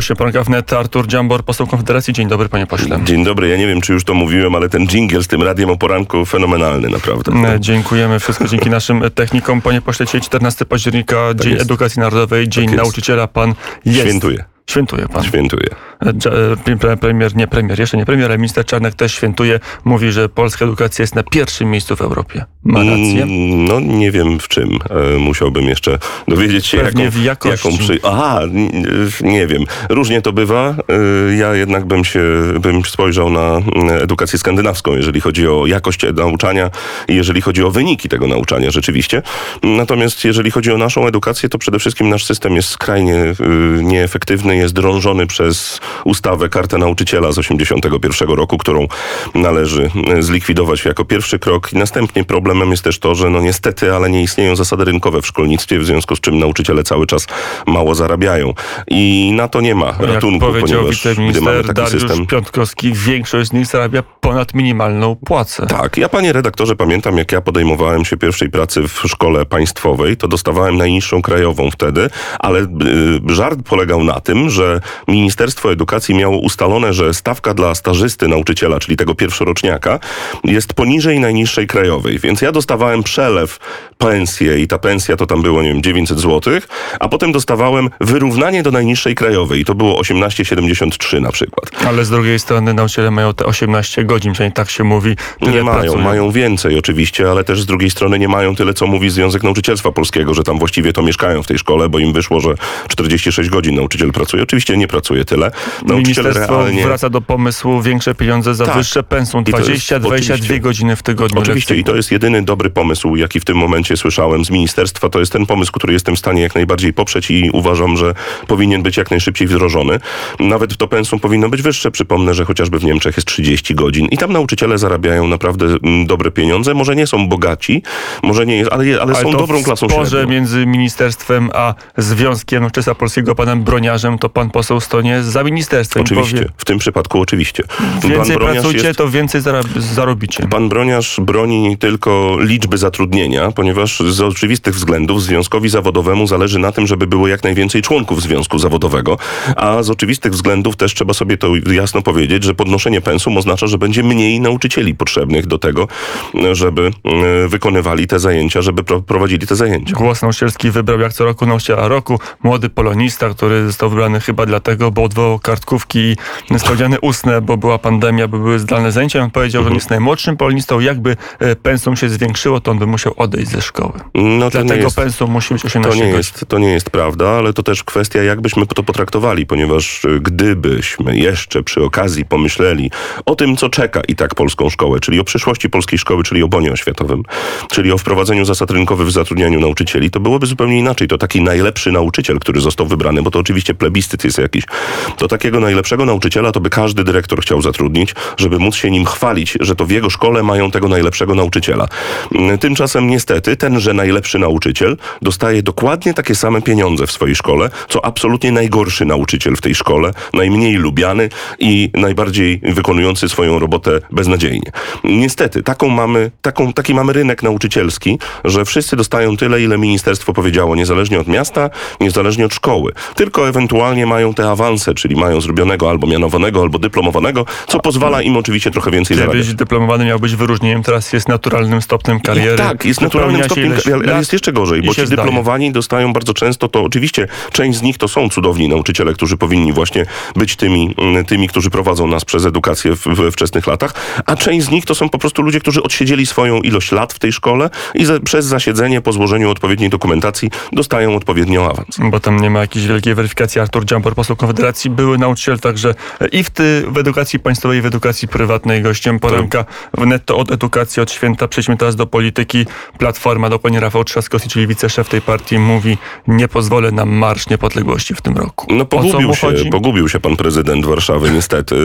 Gościem poranka wnet Artur Dziambor, poseł Konfederacji. Dzień dobry, panie pośle. Dzień dobry, ja nie wiem, czy już to mówiłem, ale ten dżingiel z tym radiem o poranku fenomenalny, naprawdę. E, Dziękujemy, wszystko dzięki naszym technikom. Panie pośle, dzisiaj 14 października, Dzień jest. Edukacji Narodowej, Dzień jest. Nauczyciela. Pan jest. Świętuję, Świętuje pan. świętuję. E, e, pre- Premier, nie premier, jeszcze nie premier, ale minister Czarnek też świętuje. Mówi, że polska edukacja jest na pierwszym miejscu w Europie. Ma rację? Mm, No nie wiem w czym. E, Musiałbym jeszcze dowiedzieć się, Pewnie jaką, w jakości. jaką przy... Aha, nie wiem. Różnie to bywa. Ja jednak bym się bym spojrzał na mm, edukację skandynawską, jeżeli chodzi o jakość nauczania i jeżeli chodzi o wyniki tego nauczania rzeczywiście. Natomiast jeżeli chodzi o naszą edukację, to przede wszystkim nasz system jest skrajnie y, nieefektywny, jest drążony przez ustawę Kartę Nauczyciela z 81 roku, którą należy y, zlikwidować jako pierwszy krok. I następnie problemem jest też to, że no niestety, ale nie istnieją zasady rynkowe w szkolnictwie, w związku z czym nauczyciele cały czas mało zarabiają. I na to nie ma Jak ratunku, powiedział ponieważ gdy mamy taki Dariusz system... Piątkowski, większość z nich zarabia ponad minimalną płacę. Tak, ja panie redaktorze pamiętam, jak ja podejmowałem się pierwszej pracy w szkole państwowej, to dostawałem najniższą krajową wtedy, ale y, żart polegał na tym, że Ministerstwo Edukacji miało ustalone, że stawka dla stażysty nauczyciela, czyli tego pierwszoroczniaka, jest poniżej najniższej krajowej, więc ja dostawałem przelew pensję i ta pensja to tam było, nie wiem, 900 zł, a potem dostawałem wyrównanie do najniższej krajowej i to było 18,73 na przykład. Ale z drugiej strony nauczyciele mają te 18 godzin, przynajmniej tak się mówi. Nie mają, pracują. mają więcej oczywiście, ale też z drugiej strony nie mają tyle, co mówi Związek Nauczycielstwa Polskiego, że tam właściwie to mieszkają w tej szkole, bo im wyszło, że 46 godzin nauczyciel pracuje. Oczywiście nie pracuje tyle. Nauczyciel Ministerstwo realnie... wraca do pomysłu większe pieniądze za Tak. wyższe pensum. I to jest- 20-22 oczywiście. godziny w tygodniu. Oczywiście i to jest jedyny dobry pomysł, jaki w tym momencie słyszałem z ministerstwa. To jest ten pomysł, który jestem w stanie jak najbardziej poprzeć i uważam, że powinien być jak najszybciej wdrożony. Nawet to pensum powinno być wyższe. Przypomnę, że chociażby w Niemczech jest 30 godzin i tam nauczyciele zarabiają naprawdę mm, dobre pieniądze. Może nie są bogaci, może nie jest, ale, ale, Ale są dobrą klasą średnią. między ministerstwem a Związkiem Nauczycielstwa Polskiego, panem Broniarzem, to pan poseł stonie za ministerstwem. Oczywiście, Powie, w tym przypadku oczywiście. więcej pracujcie, jest- to więcej zarobicie. Pan Broniarz broni nie tylko liczby zatrudnienia, ponieważ z oczywistych względów związkowi zawodowemu zależy na tym, żeby było jak najwięcej członków związku zawodowego, a z oczywistych względów też trzeba sobie to jasno powiedzieć, że podnoszenie pensum oznacza, że będzie mniej nauczycieli potrzebnych do tego, żeby e, wykonywali te zajęcia, żeby pro- prowadzili te zajęcia. Głos nauczycielski wybrał jak co roku nauczyciela roku. Młody polonista, który został wybrany chyba dlatego, bo odwołał kartkówki sprawdziany ustne, bo była pandemia, bo były zdalne zajęcia. On powiedział, Mhm. że jest najmłodszym polonistą. Jakby e, pensum się zwiększyło, to on by musiał odejść ze szkoły. No Dlatego jest... pensum musi być 18 To nie, godzin. jest, to nie jest prawda, ale to też kwestia, jak byśmy to potraktowali, ponieważ y, gdybyśmy jeszcze przy okazji pomyśleli o tym, co czeka i tak polską szkołę, czyli o przyszłości polskiej szkoły, czyli o bonie oświatowym, czyli o wprowadzeniu zasad rynkowych w zatrudnianiu nauczycieli, to byłoby zupełnie inaczej. To taki najlepszy nauczyciel, który został wybrany, bo to oczywiście plebiscyt jest jakiś, to takiego najlepszego nauczyciela to by każdy dyrektor chciał zatrudnić, żeby móc się nim chwalić, że to w jego szkole mają tego najlepszego nauczyciela. Mm, Tymczasem niestety tenże najlepszy nauczyciel dostaje dokładnie takie same pieniądze w swojej szkole, co absolutnie najgorszy nauczyciel w tej szkole, najmniej lubiany i najbardziej wykonujący swoją robotę beznadziejnie. Niestety, taką mamy, taką, taki mamy rynek nauczycielski, że wszyscy dostają tyle, ile ministerstwo powiedziało, niezależnie od miasta, niezależnie od szkoły. Tylko ewentualnie mają te awanse, czyli mają zrobionego albo mianowanego, albo dyplomowanego, co pozwala im oczywiście trochę więcej zarabiać. Kiedyś dyplomowany miał być wyróżnieniem, teraz jest naturalnym stopniem kariery. Tak, jest naturalnym stopniem, ileś ale jest jeszcze gorzej, bo ci zdaje. dyplomowani dostają bardzo często to, oczywiście część z nich to są cudowni nauczyciele, którzy powinni właśnie być tymi, mm, tymi którzy prowadzą nas przez edukację w, we wczesnych latach, a część z nich to są po prostu ludzie, którzy odsiedzieli swoją ilość lat w tej szkole i za, przez zasiedzenie po złożeniu odpowiedniej dokumentacji dostają odpowiednio awans. Bo tam nie ma jakiejś wielkiej weryfikacji. Artur Dziambor, poseł Konfederacji, były nauczyciel także i w, ty, w edukacji państwowej, i w edukacji prywatnej. Gościem poranka w netto od edukacji, od święta. Przejdźmy teraz do polityki. Platforma, dokładnie Rafał Trzaskowski, czyli wiceszef tej partii, mówi nie pozwolę na Marsz Niepodległości w tym roku. No pogubił się, chodzi? pogubił się pan prezydent Warszawy niestety.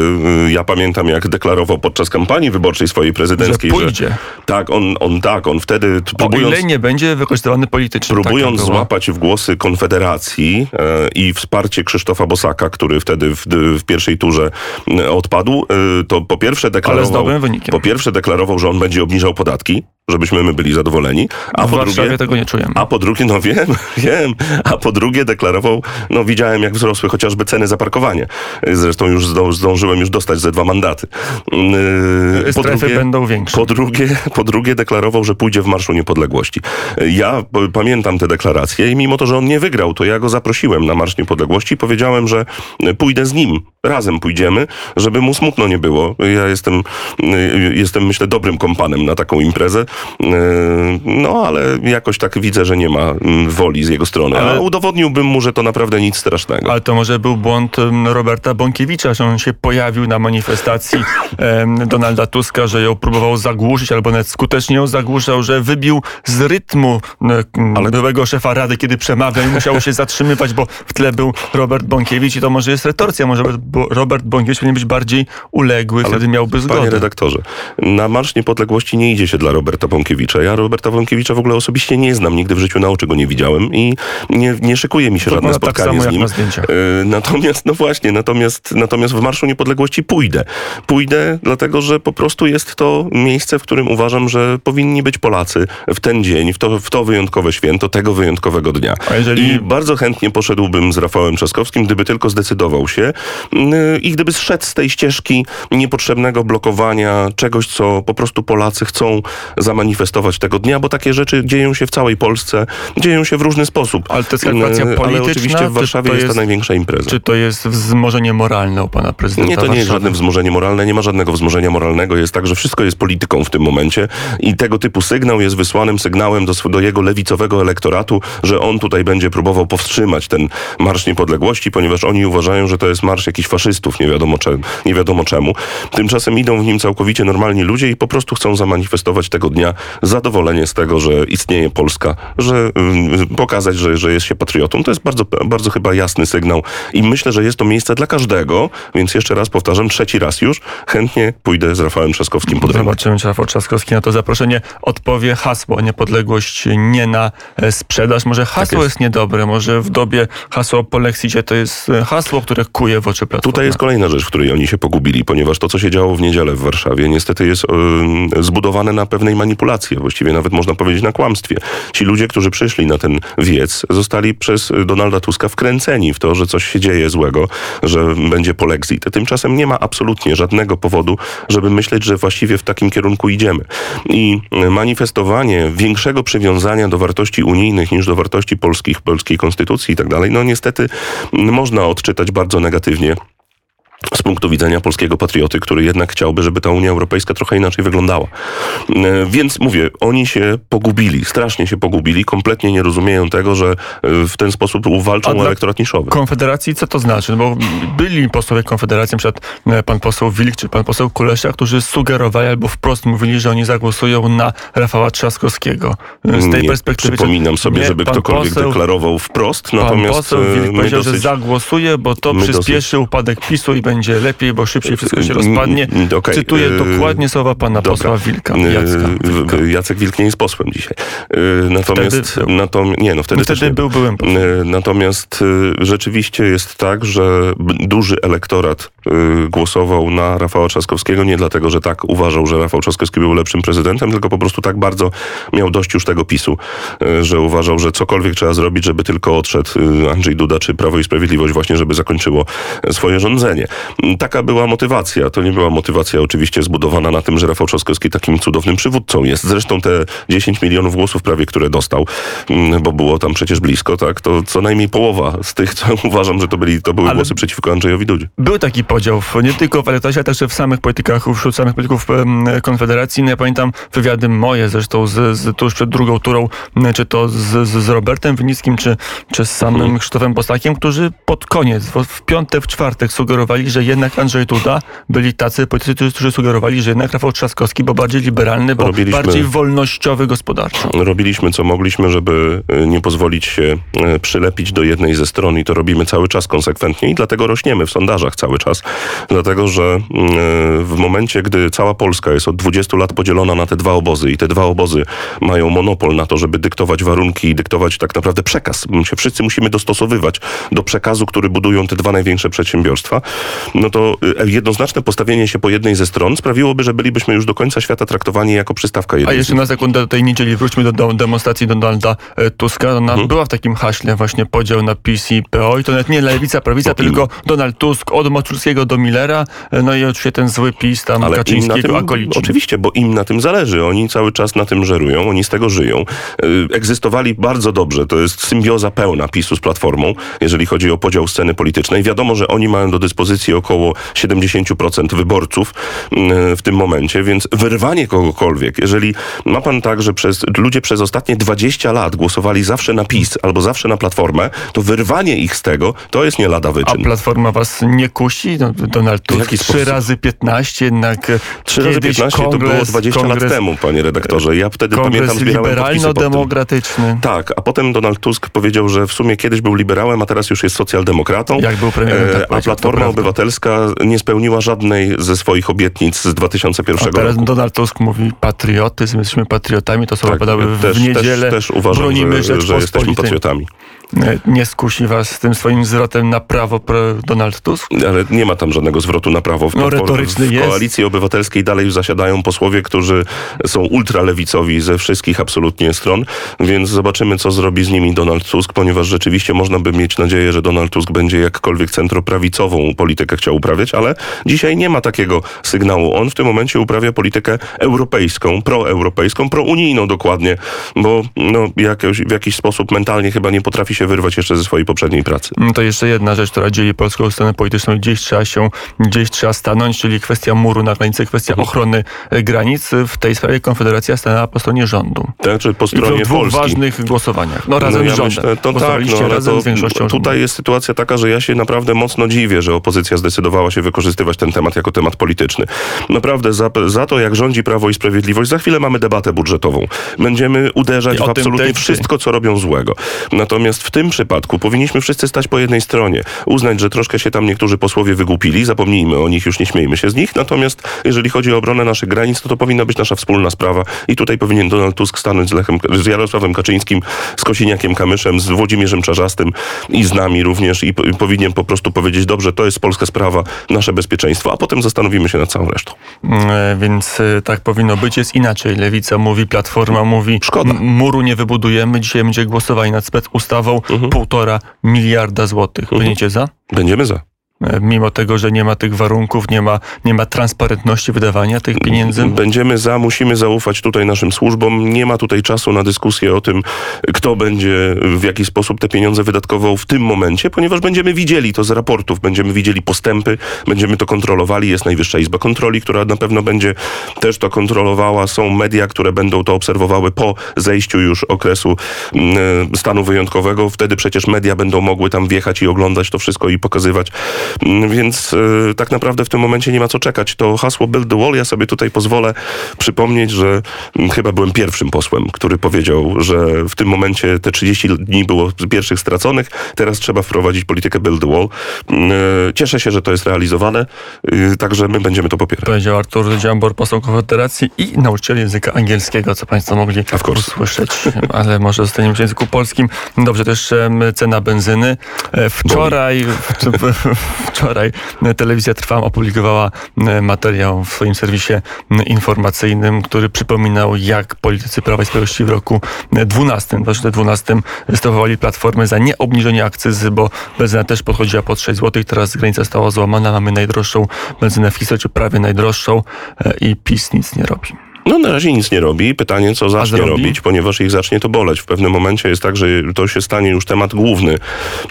Ja pamiętam jak deklarował podczas kampanii wyborczej swojej prezydenckiej, Że pójdzie. tak, on, on tak, on wtedy t- O próbując ile nie będzie wykorzystywany politycznie. Próbując Taka była. złapać w głosy Konfederacji e, i wsparcie Krzysztofa Bosaka, który wtedy w, w pierwszej turze e, odpadł, e, to po pierwsze deklarował, po pierwsze deklarował, że on będzie obniżał podatki. Żebyśmy my byli zadowoleni. A w po Warszawie drugie, tego nie czujemy. A po drugie, no wiem, wiem, a po drugie deklarował, no widziałem jak wzrosły chociażby ceny za parkowanie. Zresztą już zdążyłem już dostać ze dwa mandaty. Yy, po drugie, będą większe. Po drugie, po drugie deklarował, że pójdzie w Marszu Niepodległości. Ja pamiętam te deklaracje i mimo to, że on nie wygrał, to ja go zaprosiłem na Marsz Niepodległości i powiedziałem, że pójdę z nim. Razem pójdziemy, żeby mu smutno nie było. Ja jestem, jestem myślę, dobrym kompanem na taką imprezę. Yy, no, ale jakoś tak widzę, że nie ma mm, woli z jego strony. Ale... A udowodniłbym mu, że to naprawdę nic strasznego. Ale to może był błąd mm, Roberta Bąkiewicza, że on się pojawił na manifestacji Donalda Tuska, że ją próbował zagłuszyć, albo nawet skutecznie ją zagłuszał, że wybił z rytmu ale... byłego szefa Rady, kiedy przemawiał i musiał się zatrzymywać, bo w tle był Robert Bąkiewicz i to może jest retorcja, może Robert Bąkiewicz powinien być bardziej uległy, ale wtedy miałby zgodę. Panie redaktorze, na Marsz Niepodległości nie idzie się dla Roberta Bąkiewicza. Ja Roberta Bąkiewicza w ogóle osobiście nie znam, nigdy w życiu na oczy go nie widziałem i nie, nie szykuje mi się to żadne tak spotkanie tak z nim. E, natomiast, no właśnie, natomiast, natomiast w Marszu Niepodległości pójdę. Pójdę, dlatego że po prostu jest to miejsce, w którym uważam, że powinni być Polacy w ten dzień, w to, w to wyjątkowe święto, tego wyjątkowego dnia. Jeżeli... I bardzo chętnie poszedłbym z Rafałem Trzaskowskim, gdyby tylko zdecydował się i gdyby zszedł z tej ścieżki niepotrzebnego blokowania czegoś, co po prostu Polacy chcą zamanifestować tego dnia, bo takie rzeczy dzieją się w całej Polsce, dzieją się w różny sposób. Ale to jest kalkulacja polityczna? Ale oczywiście w Warszawie jest, jest, ta największa impreza. Czy to jest wzmożenie moralne u pana prezydenta Nie, to nie jest żadne wzmożenie moralne, nie ma żadnego wzmożenia moralnego. Jest tak, że wszystko jest polityką w tym momencie i tego typu sygnał jest wysłanym sygnałem do, do jego lewicowego elektoratu, że on tutaj będzie próbował powstrzymać ten Marsz Niepodległości, ponieważ oni uważają, że to jest marsz jakichś faszystów, nie wiadomo, cze, nie wiadomo czemu. Tymczasem idą w nim całkowicie normalni ludzie i po prostu chcą zamanifestować tego dnia zadowolenie z tego, że istnieje Polska, że y, pokazać, że, że jest się patriotą. To jest bardzo, bardzo chyba jasny sygnał i myślę, że jest to miejsce dla każdego, więc jeszcze raz powtarzam, trzeci raz już, chętnie pójdę z Rafałem Trzaskowskim pod Zobaczymy, czy Rafał Trzaskowski na to zaproszenie odpowie hasło niepodległość nie na e, sprzedaż. Może hasło tak jest. jest. niedobre, może w dobie hasło po Lexicie to jest e, hasło, które kuje w oczy Tutaj jest kolejna rzecz, w której oni się pogubili, ponieważ to, co się działo w niedzielę w Warszawie, niestety jest zbudowane na pewnej manipulacji, właściwie nawet można powiedzieć na kłamstwie. Ci ludzie, którzy przyszli na ten wiec, zostali przez Donalda Tuska wkręceni w to, że coś się dzieje złego, że będzie polexit. Tymczasem nie ma absolutnie żadnego powodu, żeby myśleć, że właściwie w takim kierunku idziemy. I manifestowanie większego przywiązania do wartości unijnych niż do wartości polskich, polskiej konstytucji i tak dalej, no niestety można odczytać bardzo negatywnie z punktu widzenia polskiego patrioty, który jednak chciałby, żeby ta Unia Europejska trochę inaczej wyglądała. E, więc mówię, oni się pogubili, strasznie się pogubili, kompletnie nie rozumieją tego, że e, w ten sposób walczą o elektorat niszowy. Konfederacji co to znaczy? No bo byli posłowie Konfederacji, np. E, pan poseł Wilk czy pan poseł Kulesza, którzy sugerowali albo wprost mówili, że oni zagłosują na Rafała Trzaskowskiego. Z tej nie perspektywy... Przypominam sobie, nie, żeby ktokolwiek poseł, deklarował wprost, natomiast... Pan poseł Wilk powiedział, dosyć, że zagłosuje, bo to przyspieszy dosyć... upadek PiSu i będzie będzie lepiej, bo szybciej wszystko się rozpadnie. Okay. Cytuję dokładnie słowa pana Dobra. posła Wilka. Jacka Wilka. Jacek Wilk nie jest posłem dzisiaj. Natomiast, natom, nie, no wtedy, no wtedy był, byłem posłem. Natomiast rzeczywiście jest tak, że duży elektorat głosował na Rafała Trzaskowskiego nie dlatego, że tak uważał, że Rafał Trzaskowski był lepszym prezydentem, tylko po prostu tak bardzo miał dość już tego PiSu, że uważał, że cokolwiek trzeba zrobić, żeby tylko odszedł Andrzej Duda czy Prawo i Sprawiedliwość właśnie, żeby zakończyło swoje rządzenie. Taka była motywacja. To nie była motywacja oczywiście zbudowana na tym, że Rafał Trzaskowski takim cudownym przywódcą jest. Zresztą te 10 milionów głosów prawie, które dostał, mm, bo było tam przecież blisko, tak, to co najmniej połowa z tych, co uważam, że to, byli, to były Ale głosy przeciwko Andrzejowi Dudzie. Był taki podział nie tylko w elektoracie, ale także w samych politykach, wśród samych polityków Konfederacji. No ja pamiętam wywiady moje zresztą z, z tuż przed drugą turą, czy to z, z Robertem Winickim, czy, czy z samym hmm. Krzysztofem Bosakiem, którzy pod koniec, w, w piątek, w czwartek sugerowali, że jednak Andrzej Duda byli tacy politycy, którzy sugerowali, że jednak Rafał Trzaskowski, bo bardziej liberalny, bo robiliśmy, bardziej wolnościowy gospodarczo. Robiliśmy co mogliśmy, żeby e, nie pozwolić się e, przylepić do jednej ze stron i to robimy cały czas konsekwentnie i dlatego rośniemy w sondażach cały czas. Dlatego, że mm, e, w momencie, gdy cała Polska jest od 20 lat podzielona na te dwa obozy i te dwa obozy mają monopol na to, żeby dyktować warunki i dyktować tak naprawdę przekaz. My się wszyscy musimy dostosowywać do przekazu, który budują te dwa największe przedsiębiorstwa no to y, jednoznaczne postawienie się po jednej ze stron sprawiłoby, że bylibyśmy już do końca świata traktowani jako przystawka A jednej z jeszcze na sekundę do tej niedzieli wróćmy do, do demonstracji Donalda e, Tuska. Ona Mhm. była w takim haśle właśnie podział na PiS i PO i to nawet nie lewica, prawica, No, tylko Donald Tusk od Moczulskiego do Millera, e, no i oczywiście ten zły PiS tam Ale Kaczyńskiego, akolici. oczywiście, bo im na tym zależy. Oni cały czas na tym żerują, oni z tego żyją. Egzystowali bardzo dobrze. To jest symbioza pełna PiSu z Platformą, jeżeli chodzi o podział sceny politycznej. Wiadomo, że oni mają do dyspozycji około 70% wyborców y, w tym momencie, więc wyrwanie kogokolwiek, jeżeli ma pan tak, że przez, ludzie przez ostatnie 20 lat głosowali zawsze na PiS albo zawsze na Platformę, to wyrwanie ich z tego, to jest nie lada A wyczyn. Platforma was nie kusi? No, Donald Tusk jaki 3 sposób? razy 15, jednak e, 3 razy kiedyś 15 to było kongres, 20 kongres, lat temu, panie redaktorze. Ja wtedy Kongres pamiętam, zbierałem liberalno-demokratyczny. Tak, a potem Donald Tusk powiedział, że w sumie kiedyś był liberałem, a teraz już jest socjaldemokratą. Jak był premierem, tak E, a Platforma prawda. Obywatelska nie spełniła żadnej ze swoich obietnic z 2001 A teraz roku. Donald Tusk mówi patriotyzm, jesteśmy patriotami, to słowa Tak, padały w, też, niedzielę. też, też uważam, Bronimy że, że jesteśmy patriotami. E, Nie skusi was tym swoim zwrotem na prawo Donald Tusk? Ale nie ma tam żadnego zwrotu na prawo. W, No, retoryczny w jest. koalicji obywatelskiej dalej zasiadają posłowie, którzy są ultralewicowi ze wszystkich absolutnie stron, więc zobaczymy, co zrobi z nimi Donald Tusk, ponieważ rzeczywiście można by mieć nadzieję, że Donald Tusk będzie jakkolwiek centroprawicową politykę chciał uprawiać, ale dzisiaj nie ma takiego sygnału. On w tym momencie uprawia politykę europejską, proeuropejską, prounijną dokładnie, bo no, jakoś, w jakiś sposób mentalnie chyba nie potrafi się wyrwać jeszcze ze swojej poprzedniej pracy. Mm, To jeszcze jedna rzecz, która dzieli polską scenę polityczną. Gdzieś trzeba się, gdzieś trzeba stanąć, czyli kwestia muru na granicy, kwestia Mhm. ochrony e, granic. W tej sprawie Konfederacja stanęła po stronie rządu. Znaczy po I stronie w dwóch Polski. ważnych głosowaniach. No razem no, ja z rządem. Myślę, to tak, no, razem to, z większością Tutaj rządu. jest sytuacja taka, że ja się naprawdę mocno dziwię, że opozycja zdecydowała się wykorzystywać ten temat jako temat polityczny. Naprawdę za, za to, jak rządzi Prawo i Sprawiedliwość, za chwilę mamy debatę budżetową. Będziemy uderzać I w absolutnie wszystko, co robią złego. Natomiast w tym przypadku powinniśmy wszyscy stać po jednej stronie. Uznać, że troszkę się tam niektórzy posłowie wygłupili, zapomnijmy o nich, już nie śmiejmy się z nich. Natomiast jeżeli chodzi o obronę naszych granic, to to powinna być nasza wspólna sprawa. I tutaj powinien Donald Tusk stanąć z, Lechem, z Jarosławem Kaczyńskim, z Kosiniakiem Kamyszem, z Włodzimierzem Czarzastym i z nami również i, i powinien po prostu powiedzieć, dobrze, to jest polska sprawa, nasze bezpieczeństwo, a potem zastanowimy się nad całą resztą. E, Więc e, tak powinno być. Jest inaczej. Lewica mówi, Platforma mówi, Szkoda. muru nie wybudujemy. Dzisiaj będzie głosowanie nad specustawą Mhm. półtora miliarda złotych. Będziecie za? Będziemy za. E, Mimo tego, że nie ma tych warunków, nie ma, nie ma transparentności wydawania tych pieniędzy. Będziemy za, musimy zaufać tutaj naszym służbom. Nie ma tutaj czasu na dyskusję o tym, kto będzie w jaki sposób te pieniądze wydatkował w tym momencie, ponieważ będziemy widzieli to z raportów, będziemy widzieli postępy, będziemy to kontrolowali. Jest Najwyższa Izba Kontroli, która na pewno będzie też to kontrolowała. Są media, które będą to obserwowały po zejściu już okresu mm, stanu wyjątkowego. Wtedy przecież media będą mogły tam wjechać i oglądać to wszystko i pokazywać. Mm, Więc y, tak naprawdę w tym momencie nie ma co czekać. To hasło Build the Wall, ja sobie tutaj pozwolę przypomnieć, że mm, chyba byłem pierwszym posłem, który powiedział, że w tym momencie te 30 dni było z pierwszych straconych, teraz trzeba wprowadzić politykę Build the Wall. Mm, y, Cieszę się, że to jest realizowane, y, także my będziemy to popierać. Powiedział Artur Dziambor, poseł Konfederacji i nauczyciel języka angielskiego, co Państwo mogli usłyszeć, ale może zostaniemy w języku polskim. Dobrze, też em, cena benzyny. E, Wczoraj, w, w, wczoraj telewizja Trwam opublikowała e, materiał w swoim serwisie informacyjnym, który przypominał, jak politycy Prawa i Sprawiedliwości w roku 12, 2012 stawowali platformy za nieobniżenie akcyzy, bo benzyna też podchodziła pod 6 zł, teraz granica została złamana, mamy najdroższą benzynę w historii, czy prawie najdroższą e, i PiS nic nie robi. No na razie nic nie robi. Pytanie, co zacznie robić, ponieważ ich zacznie to boleć. W pewnym momencie jest tak, że to się stanie już temat główny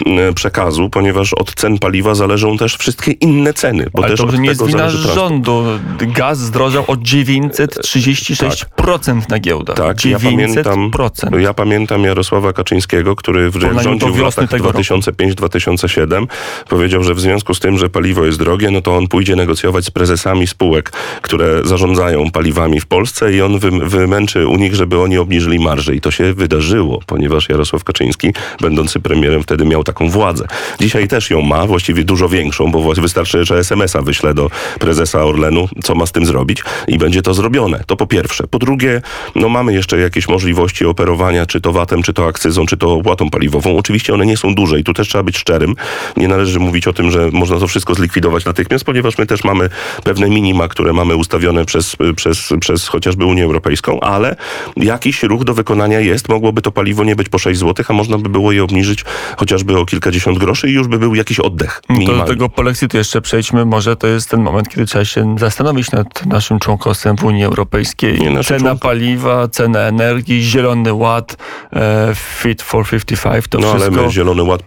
mm, przekazu, ponieważ od cen paliwa zależą też wszystkie inne ceny. Bo Ale też to od nie jest wina rządu. Gaz zdrożał o 936% na giełdach. Tak, ja 900%. pamiętam, ja pamiętam Jarosława Kaczyńskiego, który w rządził w latach tego roku. 2005-2007 powiedział, że w związku z tym, że paliwo jest drogie, no to on pójdzie negocjować z prezesami spółek, które zarządzają paliwami w Polsce Polsce i on wy, wymęczy u nich, żeby oni obniżyli marże. I to się wydarzyło, ponieważ Jarosław Kaczyński, będący premierem, wtedy miał taką władzę. Dzisiaj też ją ma, właściwie dużo większą, bo wystarczy, że SMS-a wyśle do prezesa Orlenu, co ma z tym zrobić i będzie to zrobione. To po pierwsze. Po drugie, no mamy jeszcze jakieś możliwości operowania, czy to VAT-em, czy to akcyzą, czy to opłatą paliwową. Oczywiście one nie są duże i tu też trzeba być szczerym. Nie należy mówić o tym, że można to wszystko zlikwidować natychmiast, ponieważ my też mamy pewne minima, które mamy ustawione przez, przez, przez chociażby Unię Europejską, ale jakiś ruch do wykonania jest. Mogłoby to paliwo nie być po 6 zł, a można by było je obniżyć chociażby o kilkadziesiąt groszy i już by był jakiś oddech. To do tego polexitu jeszcze przejdźmy. Może to jest ten moment, kiedy trzeba się zastanowić nad naszym członkostwem w Unii Europejskiej. Nie, cena paliwa, cena energii, zielony ład, e, Fit for 55, to no, wszystko... ale my zielony ład,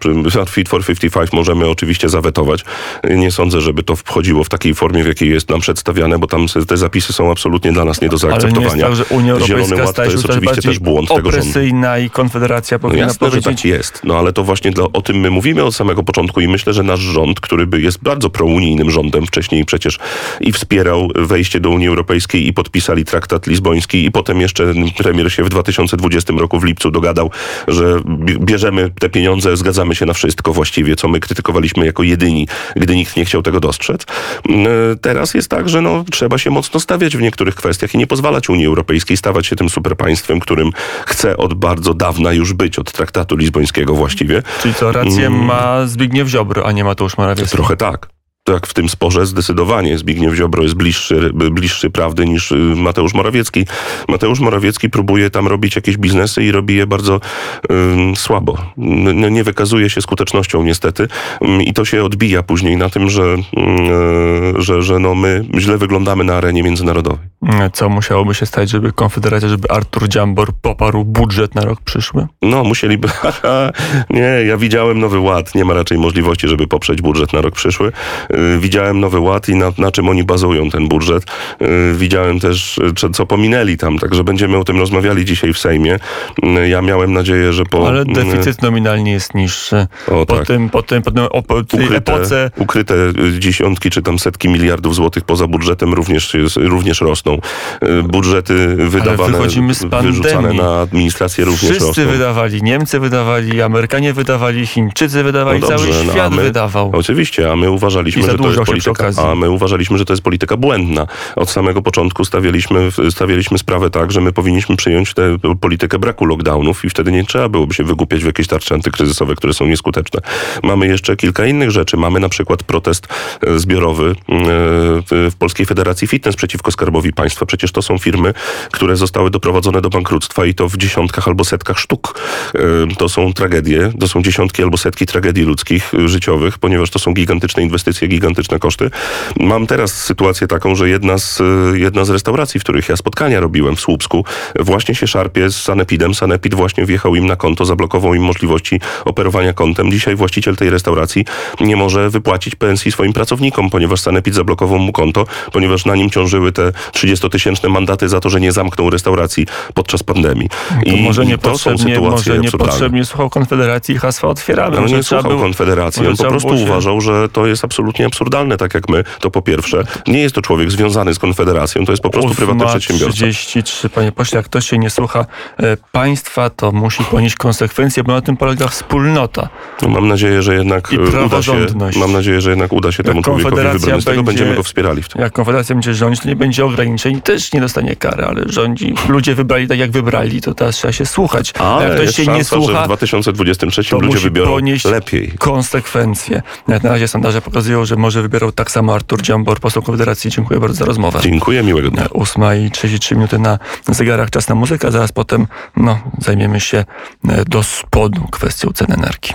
Fit for 55 możemy oczywiście zawetować. Nie sądzę, żeby to wchodziło w takiej formie, w jakiej jest nam przedstawiane, bo tam te zapisy są absolutnie dla nas nie do zaakceptowania. Ale nie jest tak, że Unia Europejska Zielony Ład to jest oczywiście też błąd tego rządu. i Konfederacja powinna no jasne, powiedzieć... że tak jest. No ale to właśnie dla, o tym my mówimy od samego początku i myślę, że nasz rząd, który by jest bardzo prounijnym rządem, wcześniej przecież i wspierał wejście do Unii Europejskiej i podpisali traktat lizboński i potem jeszcze premier się w 2020 roku w lipcu dogadał, że bierzemy te pieniądze, zgadzamy się na wszystko właściwie, co my krytykowaliśmy jako jedyni, gdy nikt nie chciał tego dostrzec. Mm, teraz jest tak, że no, trzeba się mocno stawiać w niektórych kwestiach i nie pozwalać Unii Europejskiej stawać się tym superpaństwem, którym chce od bardzo dawna już być, od traktatu lizbońskiego właściwie. Czyli co, rację mm. ma Zbigniew Ziobro, a nie Mateusz Morawiecki? Trochę tak tak w tym sporze zdecydowanie Zbigniew Ziobro jest bliższy, bliższy prawdy niż y, Mateusz Morawiecki. Mateusz Morawiecki próbuje tam robić jakieś biznesy i robi je bardzo słabo. N nie wykazuje się skutecznością niestety i to się odbija później na tym, że, y, że, że no my źle wyglądamy na arenie międzynarodowej. Co musiałoby się stać, żeby Konfederacja, żeby Artur Dziambor poparł budżet na rok przyszły? No, musieliby. nie, ja widziałem Nowy Ład. Nie ma raczej możliwości, żeby poprzeć budżet na rok przyszły. Y, widziałem Nowy Ład i na, na czym oni bazują ten budżet. Y, widziałem też, co pominęli tam, także będziemy o tym rozmawiali dzisiaj w Sejmie. Y, ja miałem nadzieję, że po... Ale deficyt nominalnie jest niższy. O, po, tak. tym, po tym, po tym po ukryte, epoce... Ukryte dziesiątki czy tam setki miliardów złotych poza budżetem również, również rosną. Budżety wydawane, wyrzucane na administrację również Wszyscy rosną. wydawali, Niemcy wydawali, Amerykanie wydawali, Chińczycy wydawali, no dobrze, cały no, świat my, wydawał. Oczywiście, a my uważaliśmy, że to jest polityka, a my uważaliśmy, że to jest polityka błędna. Od samego początku stawialiśmy, stawialiśmy sprawę tak, że my powinniśmy przyjąć tę politykę braku lockdownów i wtedy nie trzeba byłoby się wygłupiać w jakieś tarcze antykryzysowe, które są nieskuteczne. Mamy jeszcze kilka innych rzeczy. Mamy na przykład protest e, zbiorowy e, w Polskiej Federacji Fitness przeciwko Skarbowi Państwa. Przecież to są firmy, które zostały doprowadzone do bankructwa i to w dziesiątkach albo setkach sztuk. E, to są tragedie, to są dziesiątki albo setki tragedii ludzkich, życiowych, ponieważ to są gigantyczne inwestycje, gigantyczne koszty. Mam teraz sytuację taką, że jedna z, jedna z restauracji, w których ja spotkania robiłem w Słupsku, właśnie się szarpie z Sanepidem. Sanepid właśnie wjechał im na konto, zablokował im możliwości operowania kontem. Dzisiaj właściciel tej restauracji nie może wypłacić pensji swoim pracownikom, ponieważ Sanepid zablokował mu konto, ponieważ na nim ciążyły te 30-tysięczne mandaty za to, że nie zamknął restauracji podczas pandemii. To I, może nie to może niepotrzebnie słuchał Konfederacji i hasła otwieramy. No nie słuchał Konfederacji. On po prostu uważał, że to jest absolutnie absurdalne, tak jak my, to po pierwsze. Nie jest to człowiek związany z Konfederacją, to jest po prostu prywatny przedsiębiorca. 33, panie pośle, jak ktoś się nie słucha e, państwa, to musi ponieść konsekwencje, bo na tym polega wspólnota. No, mam nadzieję, że jednak I uda się, mam nadzieję, że jednak uda się temu człowiekowi wybronić. Z tego będziemy go wspierali w tym. Jak Konfederacja będzie rządzić, to nie będzie ograniczeń, też nie dostanie kary, ale rządzi. Ludzie wybrali tak, jak wybrali, to teraz trzeba się słuchać. A jak ktoś się szansa, nie słucha, że w 2023 to ludzie wybiorą lepiej. konsekwencje. Na razie sondaże pokazują, że może wybierał tak samo Artur Dziambor, poseł Konfederacji. Dziękuję bardzo za rozmowę. Dziękuję, miłego dnia. 8 i 33 minuty na zegarach, czas na muzykę. Zaraz potem no, zajmiemy się e, do spodu kwestią cen energii.